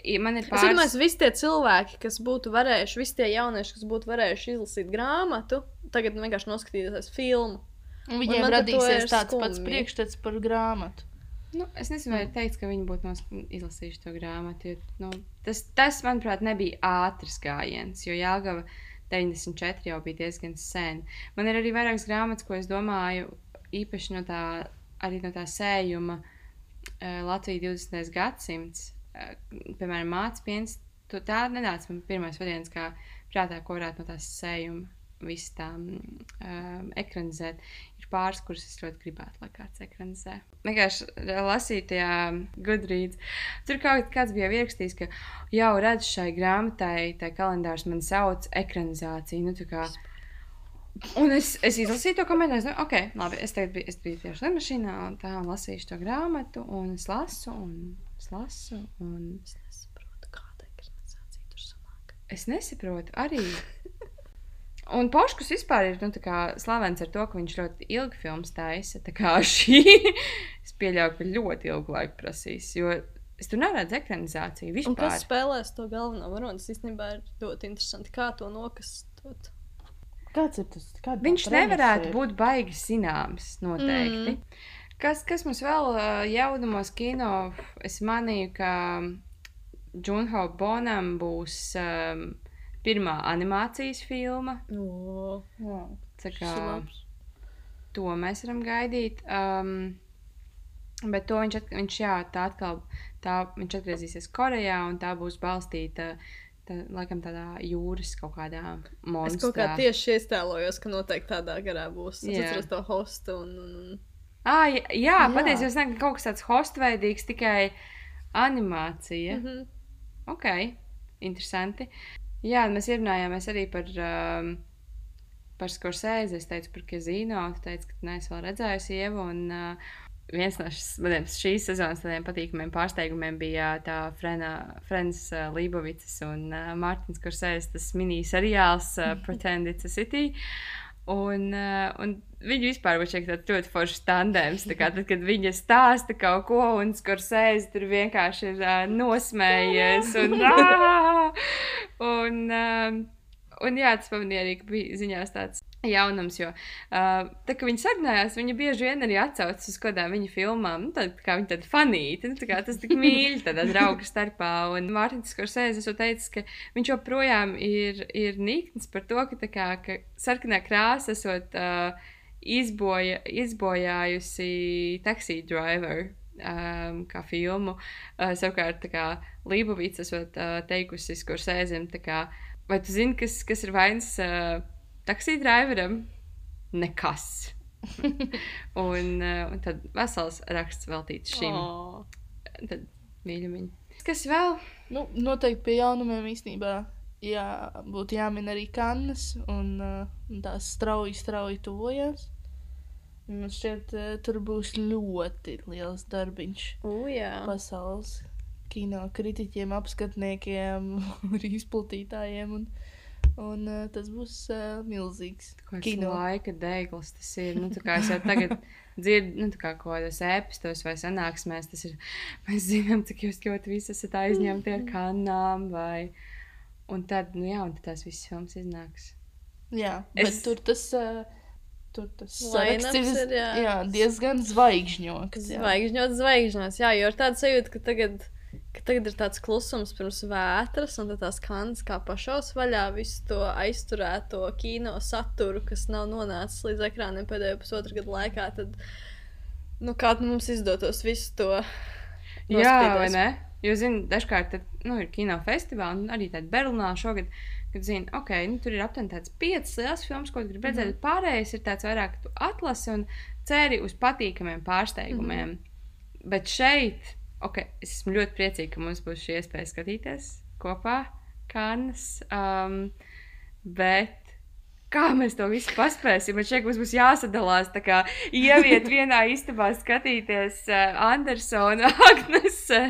I- Man ir pāris... domāju, visi tie cilvēki, kas būtu varējuši, visi tie jaunieši, kas būtu varējuši izlasīt grāmatu, tagad vienkārši noskatīties filmu. Un viņiem to radīsies tāds pats skumji. priekšstats par grāmatu. Nu, es nezinu, vai teikt, ka viņi būtu izlasījuši to grāmatu. Jo, nu, tas, tas, manuprāt, nebija ātrs gājiens, jo Jāgava 94 jau bija diezgan sen. Man ir arī vairākas grāmatas, ko es domāju, īpaši no tā, arī no tā sējuma uh, Latvijas 20. gadsimts, uh, piemēram, mācīties. Tā nenāca man pirmais variants, kā prātā, ko varētu no tās sējuma visu tā um, ekranizēt. Ir pāris, kurus es ļoti gribētu, lai kāds ekranizē. Vienkārši lasīju tajā gudrīz. Tur kaut kāds bija ierakstījis, ka jau redz šai grāmatai, tai kalendārs man sauc ekranizāciju. Nu, kā, Un es, es izlasīju to komentāru. Nu, ok, labi. Es tagad biju, es biju tieši lidmašīnā, un tā un lasīju to grāmatu, un es lasu, un es lasu, un Es nesaprotu, kāda ekranizācija tur sanāk. es nesaprotu arī. *laughs* Un Poškus vispār ir nu, tā kā slavens ar to, ka viņš ļoti ilgi filmas taisa. Tā kā *laughs* šī es pieļauju, ka ļoti ilgu laiku prasīs. Jo es tur neredzu ekranizāciju Un kas vispār. spēlēs to galveno varoni? Tas īstenībā ir ļoti interesanti, kā to nokastot. Kāds ir tas? Kāda Viņš nevarētu ir? būt baigi zināms, noteikti. Mm. Kas, kas mums vēl jaunumos kino? Es manīju, ka Junho Bonam būs um, pirmā animācijas filma. O, Jā. Tā kā to mēs varam gaidīt. Um, bet to viņš, at, viņš jā, tā atkal, tā, viņš atgriezīsies Korejā, un tā būs balstīta. Tā, laikam tādā jūras kaut kādā Es monstrā. kaut kā tieši iestēlojos, ka noteikti tādā garā būs. Es Jā. atceros to hostu un, un, un Ah, jā, jā, Jā. patiesībā tas nav kaut kas tāds hostveidīgs, tikai animācija. Mm. -hmm. Ok, interesanti. Jā, mēs ierunājāmies arī par, um, par Skorsēzi. Es teicu par Kazino, tu teici, ka neesi vēl redzējusi Ievu. Un, uh, viens no maniem šīs sezonas tādiem patīkamiem pārsteigumiem bija tā Frena, Frens uh, Lībovicas un uh, Mārtiņš Skorsēzes tas mini-seriāls uh, *laughs* Pretend It's a City. Uh, un viņi vispār bija tāds ļoti foršs tandēms. Tad, kad viņa stāsta kaut ko, un skursēs tur vienkārši ir uh, nosmējies. Un, ā! *laughs* un, um, un jā, tas pamanīja arī, ka bija ziņās tāds jaunums, jo uh, tā kā viņi sarunājās, viņa bieži vien arī atsaucas uz kādām viņa filmām. Nu, tad, kā viņa tāda fanīta, nu, tā kā tas tik *laughs* mīļi tādā draugu starpā. Un Mārtiņš Skorsēzes esmu teicis, ka viņš joprojām ir, ir nikns par to, ka, kā, ka sarkanā krāsa esot uh, izboja, izbojājusi taxi driver. Um, kā filmu. Uh, savukārt, kā Lībovics esot uh, teikusi, kur sēžam, vai tu zini, kas, kas ir vainas uh, taksī driveram? Nekas. *laughs* un, uh, un tad vesels raksts veltīts šim. Oh. Tad mīļumiņi. Kas vēl? Nu, noteikti pie jaunumiem īstenībā jā, būtu jāmin arī kannas, un, uh, un tās strauji, strauji tuvojas. Man šķiet, uh, tur būs ļoti liels darbiņš U, jā. pasaules kino kritiķiem, apskatniekiem, *laughs* arī izplatītājiem. Un, un uh, tas būs uh, milzīgs. Kāds Kino. laika dēglis tas ir. Nu, tā kā es jau tagad *laughs* dzirdu, nu, tā kā kaut kādos ēpistos vai sanāksmēs, tas ir. Mēs zinām, cik jūs ļoti visi esat aizņemti ar kanām vai. Un tad, nu jā, un tad tās visas filmas iznāks. Jā, Es- bet tur tas. Uh, Tur tas saraksts ir, ir, jā. jā, diezgan zvaigžņoks. jā. Zvaigžņot, zvaigžņos. Jā, jo ir tāds sajūta, ka tagad, ka tagad ir tāds klusums pirms vētras, un tās kannas kā pašos vaļā visu to aizturēto kino saturu, kas nav nonācis līdz ekrāniem pēdējo pusotru gadu laikā. Tad, nu, kā mums izdotos visu to Jā, vai nospīdēs. ne? Jo, zinu, dažkārt tad, nu, ir kino festivāli, un arī tādā Berlīnā šogad, kad zinu, ok, nu, tur ir aptuveni tāds piecas liels filmas, ko gribi redzēt, bet pārējais ir tāds vairāk, ka tu atlasi un ceri uz patīkamiem pārsteigumiem. Bet šeit, ok, es esmu ļoti priecīga, ka mums būs šī iespēja skatīties kopā, Kanas. Um, bet kā mēs to visu paspēsim. Man šeit mums būs jāsadalās, tā kā ieviet vienā istabā skatīties uh, Andersona, *laughs* Agnese,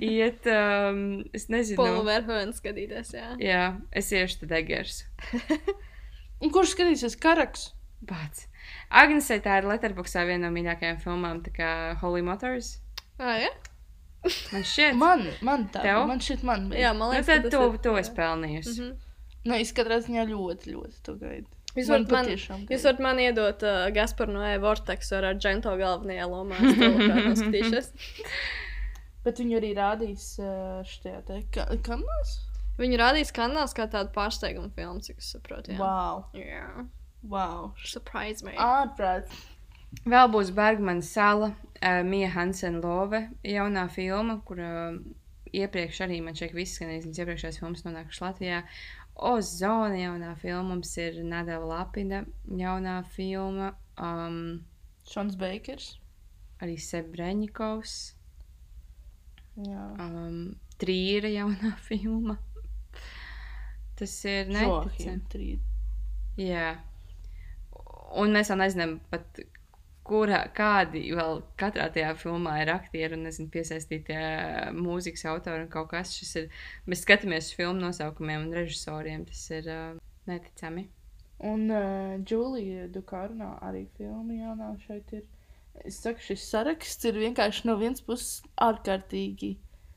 iet, um, es nezinu. Polu Verhoeven skatīties, jā. Jā, es iešu tad Egers. *laughs* Un kurš skatīsies karaks? Pats. Agnesē tā ir Letterboxā viena no mīļākajām filmām, tā kā Holy Motors. Ah, jā? Man šķiet, Man, man tā, Tev? man šit man. Jā, man nu, liekas, tad ka tas to, ir- to es pelnīju. Mhm. Nu, es katrā ziņā ļoti, ļoti to gaidu. Jūs Man varat man, patiešām jūs varat man iedot uh, Gasparu no E-Vortex ar Argento galvenajā lomā. Es to *laughs* noskatīšos. Bet viņu arī rādīs uh, šajā te ka kanālā. Viņu rādīs kanāls kā tādu pārsteigumu filmu, cik es saprotu. Jā, Wow, jā. wow. surprise me. Ārprāts. Vēl būs Bergmanas sala, uh, Mija Hansen Love jaunā filma, kur uh, iepriekš arī man šeit viss, gan viņas iepriekšējās filmas nonākušas Latvijā. Ozona jaunā filma, mums ir Nadeva Lapina jaunā filma, um, Šons Beikers. arī Sebreņikovs, Jā. um, Trīra jaunā *laughs* filma. Tas ir neticami. Jā. Un mēs vēl nezinām, pat, kurā, kādi vēl katrā tajā filmā ir aktieri un nezinu, piesaistītie mūzikas autori un kaut kas. Šis ir, mēs skatāmies uz filmu nosaukumiem un režisoriem. Tas ir uh, neticami. Un uh, Julija Dukārnā arī filma jaunā šeit ir. Es saku, šis saraksts ir vienkārši no vienas puses ārkārtīgi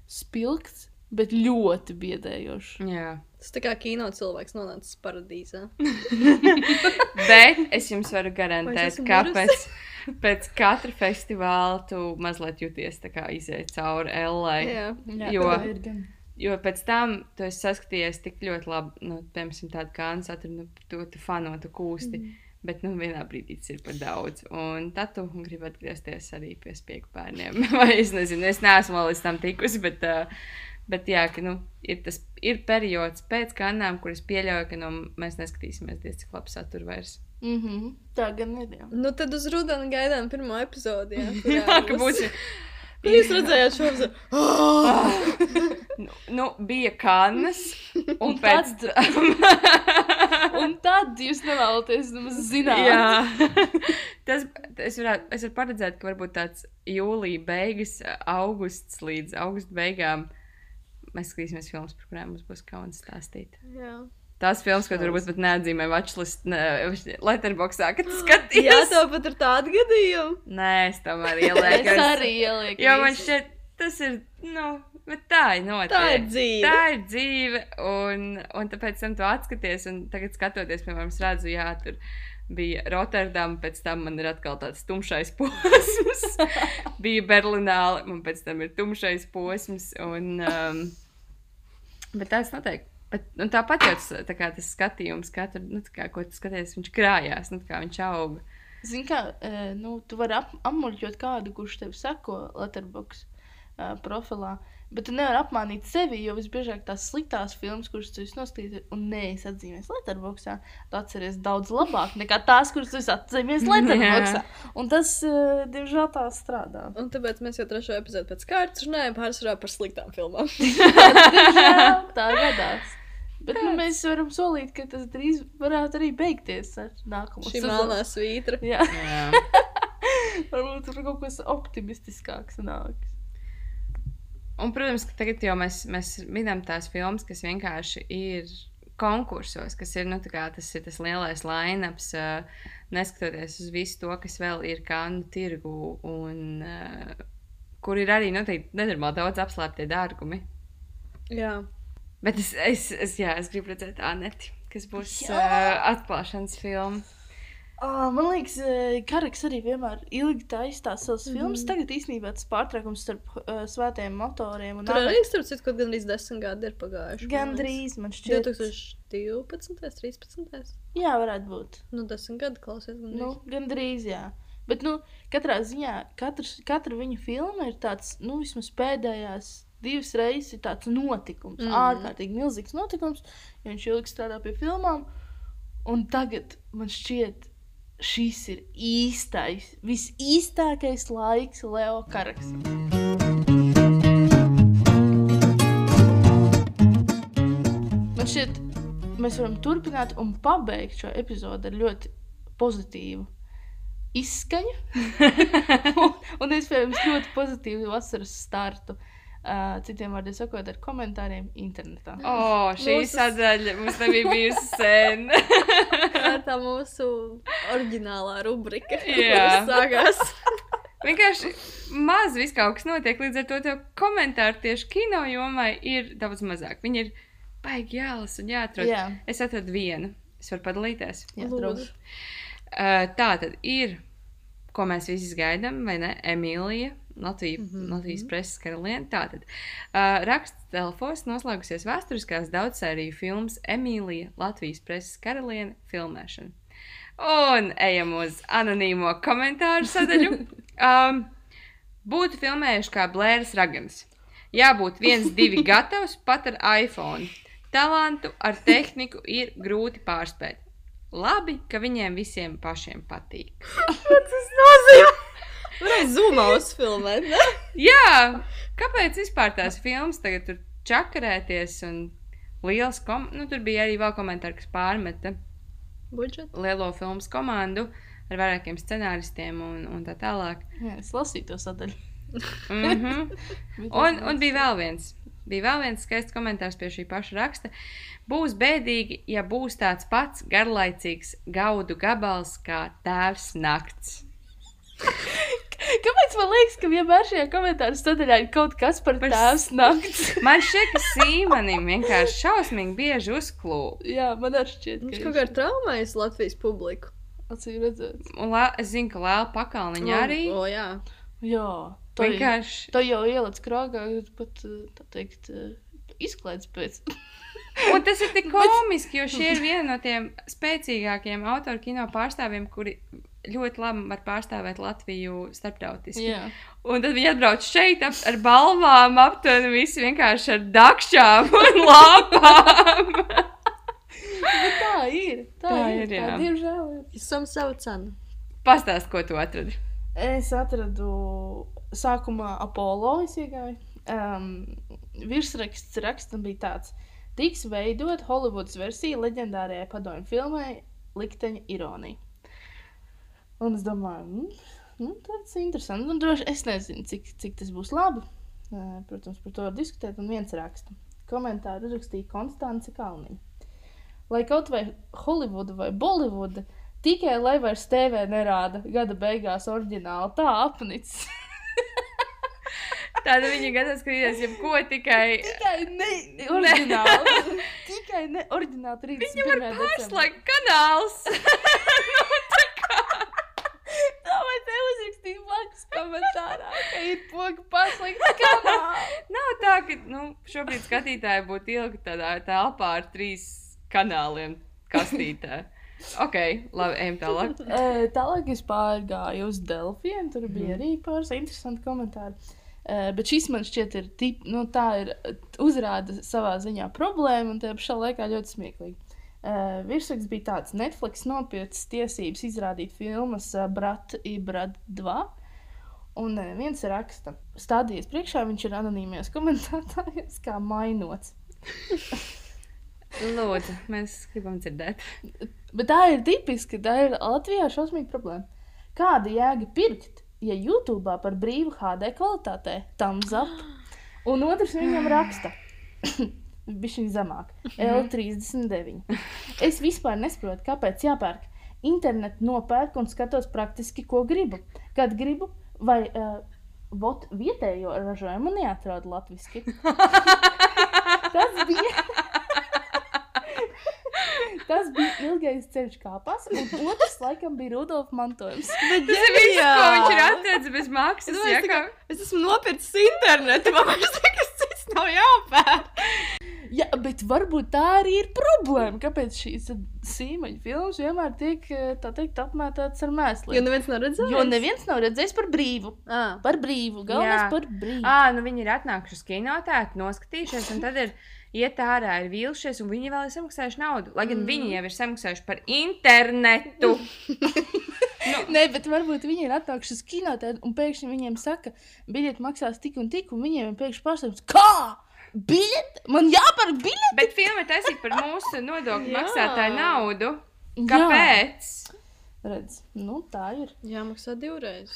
spilgts, bet ļoti biedējošs. Jā. Tas tā kā kino cilvēks nonācis paradīzē. *laughs* *laughs* Bet es jums varu garantēt, mirusi? *laughs* pēc, katra festivāla tu mazliet jūties tā kā iziet cauri Ellai. Jā. Jā, Jo-. Jo pēc tam tu esi saskatījies tik ļoti labi, nu, piemēram, tādu kā Ansatu, nu, tu, tu fano, tu kūsti. Mm. Bet, nu, vienā brīdī tas ir par daudz. Un tad tu gribi atgriezties arī pie spiegu bērniem. *laughs* Vai es nezinu, es neesmu līdz tam tikusi, bet, uh, bet jā, ka, nu, ir tas ir periods pēc kanām, kuras pieļauju, ka nu, mēs neskatīsimies diez cik labi satura vairs. Mm -hmm. Tā gan ir. Jā. Nu, tad uz rudeni gaidām pirmo epizodi. Jā, *laughs* Jā, ka būs. Jūs redzējāt šo apziņu? *laughs* Nu, nu, bija kanas, *laughs* un Un pēc tad- tam. Un tad jūs nevēlaties zināt. Jā, tas es varētu, es varu paredzēt, ka varbūt tāds jūlija beigas, augusts līdz augusta beigām mēs skatīsimies filmas, par kurām mums būs kauns stāstīt. Jā, Tās filmas, ko varbūt pat neatzīmē Watchlist, ne, letterboxā, kad skaties. Jā tev pat ir tāda gadījuma. Nē, es tomēr ielieku. Es arī ielieku. Jo man šķiet, tas ir, nu, bet tā ir notiek. Tā ir dzīve. Tā ir dzīve, un, un tāpēc tam tu atskaties, un tagad skatoties, piemēram, es redzu, jā, tur bija Rotterdama, pēc tam man ir atkal tāds tumšais *laughs* posms. bija Berlīnā, man pēc tam ir tumšais posms, un, um, bet tāds notiek. Bet, un tāpat jau tā kā, tas skatījums, katru, nu, tā kā, ko tu skaties, viņš krājās, nu, kā viņš auga. Zini, kā eh, nu, tu vari ap, apmuļķot kādu, kurš tev seko Letterbox uh, profilā. Bet tu nevari apmānīt sevi, jo visbiežāk tās sliktās filmas, kuras tu esi noskatījies, un neesi atzīmējis Letterboxā, tu atceries daudz labāk nekā tās, kuras tu atzīmējis *laughs* Letterboxā. Un tas, uh, diemžēl, tā strādā. Un tāpēc mēs jau trešo epizodu pēc kārtas runājam pārsvarā par sliktām filmām. *laughs* Diemžēl tā gadās. Bet nu, mēs varam solīt, ka tas drīz varētu arī beigties ar nākamo Šī sezonu. melnā svītra. Jā, Jā. *laughs* varbūt tur kaut kas optimistiskāks nāks. Un, protams, ka tagad jau mēs, mēs minam tās filmas, kas vienkārši ir konkursos, kas ir, nu, kā tas ir tas lielais lainaps, uh, neskatoties uz visu to, kas vēl ir kānu tirgu, un uh, kur ir arī noteikti nenormāli daudz apslēptie dārgumi. Jā. Bet es, es, es, jā, es gribu redzēt Aneti, kas būs Jā! uh, atklāšanas filma. Oh, man liekas, Karaks arī vienmēr ilgi taisās savas mm Mhm. filmas. Tagad īstenībā tas pārtraukums starp uh, svētajiem motoriem un Tur arī, starp citu, kaut gan arī desmit gadi ir pagājuši. Gan drīz man šķiet. 2012, 13. Jā, varētu būt. Nu, desmit gadi klausies. Gan Nu, gan drīz, jā. Bet, nu, katrā ziņā, katrs, katra viņa filma ir tāds, nu, vismaz pēdējās divas reizes ir tāds notikums, mm ārkārtīgi milzīgs notikums, jo viņš ilgi strādā pie filmām. Un tagad man šķiet, šis ir īstais, visīstākais laiks Leo Karaksam. Man šķiet, mēs varam turpināt un pabeigt šo epizodi ar ļoti pozitīvu izskaņu *laughs* un, un iespējams ļoti pozitīvu vasaras startu. Uh, citiem vārdiem sakot, ar komentāriem internetā. O, oh, šī Mūsu- sadaļa mums nebija bijusi sen. *laughs* Tā ir tā mūsu oriģinālā rubrika. Jā. Sākās. *laughs* Vienkārši maz viss kaut kas notiek, līdz ar to tev komentāri tieši kino jomai ir daudz mazāk. Viņi ir baigi jālasa un jāatrod. Jā. Es atradu vienu. Es varu padalīties. Jā, Lūdzu. droši. Uh, tā tad ir, ko mēs visi gaidām, vai ne? Emīlija, Latvija, mm -hmm. Latvijas preses karaliene. Tātad uh, raksts telefons noslēgusies vēsturiskās daudzsēriju filmas Emīlija, Latvijas preses karaliene filmēšana. Un ejam uz anonīmo komentāru sadaļu. *laughs* Um, būtu filmējuši kā Blēras Ragans. Jābūt viens, divi *laughs* gatavs pat ar iPhone. Talantu ar tehniku ir grūti pārspēt. Labi, ka viņiem visiem pašiem patīk. Tas nozīmē. Varētu *laughs* zoomā uzfilmēt, ne? Jā, kāpēc vispār tās filmas tagad tur čakarēties un liels kom... Nu, tur bija arī vēl komentāri, kas pārmeta Budžets. lielo filmu komandu ar vairākiem scenāristiem un, un tā tālāk. Jā, es lasīju to sadaļu. *laughs* Mm -hmm. un, un bija vēl viens. Bija vēl viens skaists komentārs pie šī paša raksta. Būs bēdīgi, ja būs tāds pats garlaicīgs gaudu gabals kā tēvs nakts. Kāpēc man liekas, ka vienmēr šajā komentāru sadaļā ir kaut kas par Par tēvs nakts? *laughs* Man šķiet, ka Sīmanim vienkārši šausmīgi bieži uzklūp. Jā, man arī šķiet, Viņš ka kaut kā ir traumējis Latvijas publiku. acīm redzēt. Un lā, es zinu, ka Lēla Pakalniņa arī. O, jā. Jā, tā ir. Vienkārši. Tā jau ieliec krāgā, pat, eh, tā teikt, eh, izklaides pēc. *laughs* Un tas ir tik *laughs* komiski, jo šie ir viena no tiem spēcīgākajiem autoru kino pārstāvjiem, kuri ļoti labi var pārstāvēt Latviju starptautiski. Jā. Un tad viņi atbrauc šeit ap, ar balvām, aptuveni visi vienkārši ar dakšām un *laughs* lāpām. Bet tā ir. Tā, Tā ir, ir, tā, jā. diemžēl ir. Esam savu cenu. Pastāst, ko tu atradi. Es atradu sākumā Apollo izgāju. Um, virsraksts rakstam bija tāds. Tiks veidot Holivudas versija leģendārajai padomju filmai Likteņa ironija. Un es domāju, mm, nu, tas ir interesanti. Nu, droši, es nezinu, cik, cik tas būs labi. Eh, Protams, par to var diskutēt. Un viens raksta. Komentāru uzrakstīja Konstance Kalniņa. Lai kaut vai Holivuda vai Bolivuda, tikai lai vairs TV nerāda gada beigās oriģināli tā apnicis. *laughs* Tāda viņa gatava skatīties, jebko tikai. Tikai ne oriģināli. *laughs* tikai ne oriģināli 31. Viņam ir pārslēgt kanāls. *laughs* Tā vai te uzrakstīja blakus komentārā, ka ir poga paslēgta kanāla. Nav tā, ka nu, šobrīd skatītāji būtu ilgi tādā telpā ar trīs kanāliem kastītē. Ok, labi, ejam tālāk. *laughs* Tālāk es pārgāju uz Delfiem. Tur bija arī pāris interesanti komentāri. Eh, Bet šis man šķiet, ir tip, nu, tā ir uzrāda savā ziņā problēma, un tajā pašā laikā ļoti smieklīgi. Uh, Virsraksts bija tāds, Netflix nopircis tiesības izrādīt filmas uh, Brat i Brat 2. Un uh, viens raksta, stādījies priekšā, viņš ir anonīmijos komentētājos, kā mainots. *laughs* Lūdzu, mēs gribam dzirdēt. Bet tā ir tipiski, tā ir Latvijā šausmīga problēma. Kāda jēga pirkt, ja YouTube par brīvu HD kvalitātē tam zap? Un otrs viņam raksta. *clears throat* Viņš ir zemāk, L39. Es vispār nesaprotu, kāpēc jāpērk. Internetu nopērku un skatos praktiski, ko gribu. Kad gribu, vai uh, vot, vietējo ražojumu neatradu latviešu. *laughs* Tas bija. Tas bija ilgais ceļš kāpās, un otrs laikam bija Rudolf mantojums. Bet, Tas ir viss, ko viņš ir atradzis bez maksas. Es, domāju, kā... es esmu nopircis internetu, man vairs nekas cits nav jāpērk. Jā, bet varbūt tā arī ir problēma. Kāpēc šīs sīmeņa filmas vienmēr tiek eh, tā teikt, apmētātas ar Jo mēsliem? neviens nav redzējis. Jo neviens nav redzējis par brīvu. Ah, Par brīvu. Galvenais Jā. par brīvu. Ah, nu viņi ir atnākuši uz kinotēku, noskatījušies, un tad ir iet ārā, ir vīlušies, un viņi vēl ir samaksājuši naudu. Lai gan mm. viņi jau ir samaksājuši par internetu. *laughs* Nē, bet varbūt viņi ir atnākuši uz kinotēku un pēkšņi viņiem saka, biļeti maksās tik un tik, un viņiem ir pēkšņi pārsteigums, kā? Biļeti! Man jāpērk biļeti! Bet filma taisīta par mūsu nodokļu Jā. maksātāju naudu. Jā. Kāpēc? Redz, nu tā ir. Jāmaksā divreiz.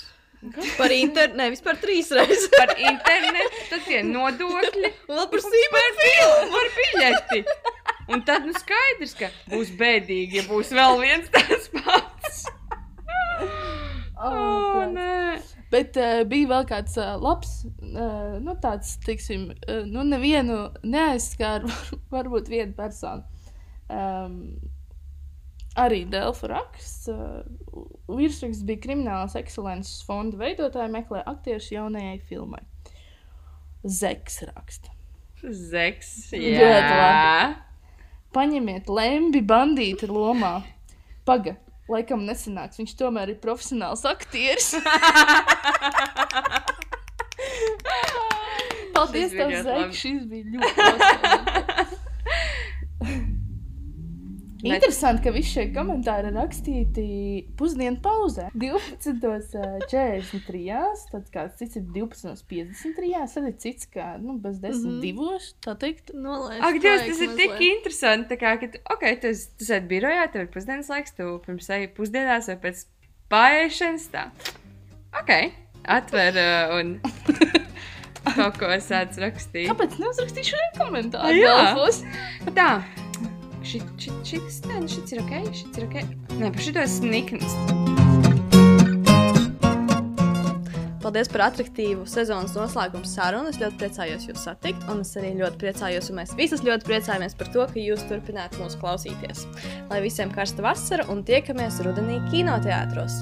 Par internetu, nevis par trīs reizes. Par internetu, tad tie nodokļi. Vēl par Un sīkām. par biļeti. Un tad nu skaidrs, ka būs bēdīgi, ja būs vēl viens tāds pats. Oh, Oh. Bet uh, bija vēl kāds uh, labs, uh, nu tāds, teiksim, uh, nu nevienu neaizskāra, *laughs* varbūt viena persona. Um, arī Delfa raksts. Uh, virsraksts bija Kriminālas ekscelences fonda veidotāja meklē aktierus jaunajai filmai. Zeks raksta. Zeks. Ļoti Jā. Paņemiet lembi bandīta lomā. Paga, laikam nesanāks. Viņš tomēr ir profesionāls aktieris. *laughs* Paldies, tev, ļoti Zek. labi. Šis bija ļoti *laughs* labi. Interesanti, ka visi šie komentāri ir rakstīti pusdienu pauzē. *laughs* 12.43. Tad kāds cits ir 12.53. Tad ir cits, kā nu, bez 10. Mm. -hmm. divos. Tā teikt, Nolaist Ak, Dievs, tas ir tik interesanti. Tā kā, ka, ok, tu, tu sēdi birojā, tev ir pusdienas laiks, tu pirms eji pusdienās vai pēc pārēšanas tā. Ok, atver uh, un *laughs* kaut ko sāc rakstīt. kāpēc neuzrakstīšu šajā komentārā? Jā. Tā. Šit, šit, šis, nē, nu šis ir ok, šis ir ok. Nē, par šito es niknis. Paldies par attraktīvu sezonas noslēgumu sarunu. Es ļoti priecājos jūs satikt, un es arī ļoti priecājos, un mēs visi ļoti priecājamies par to, ka jūs turpināt mūs klausīties. Lai visiem karsta vasara un tiekamies rudenī kinoteātros!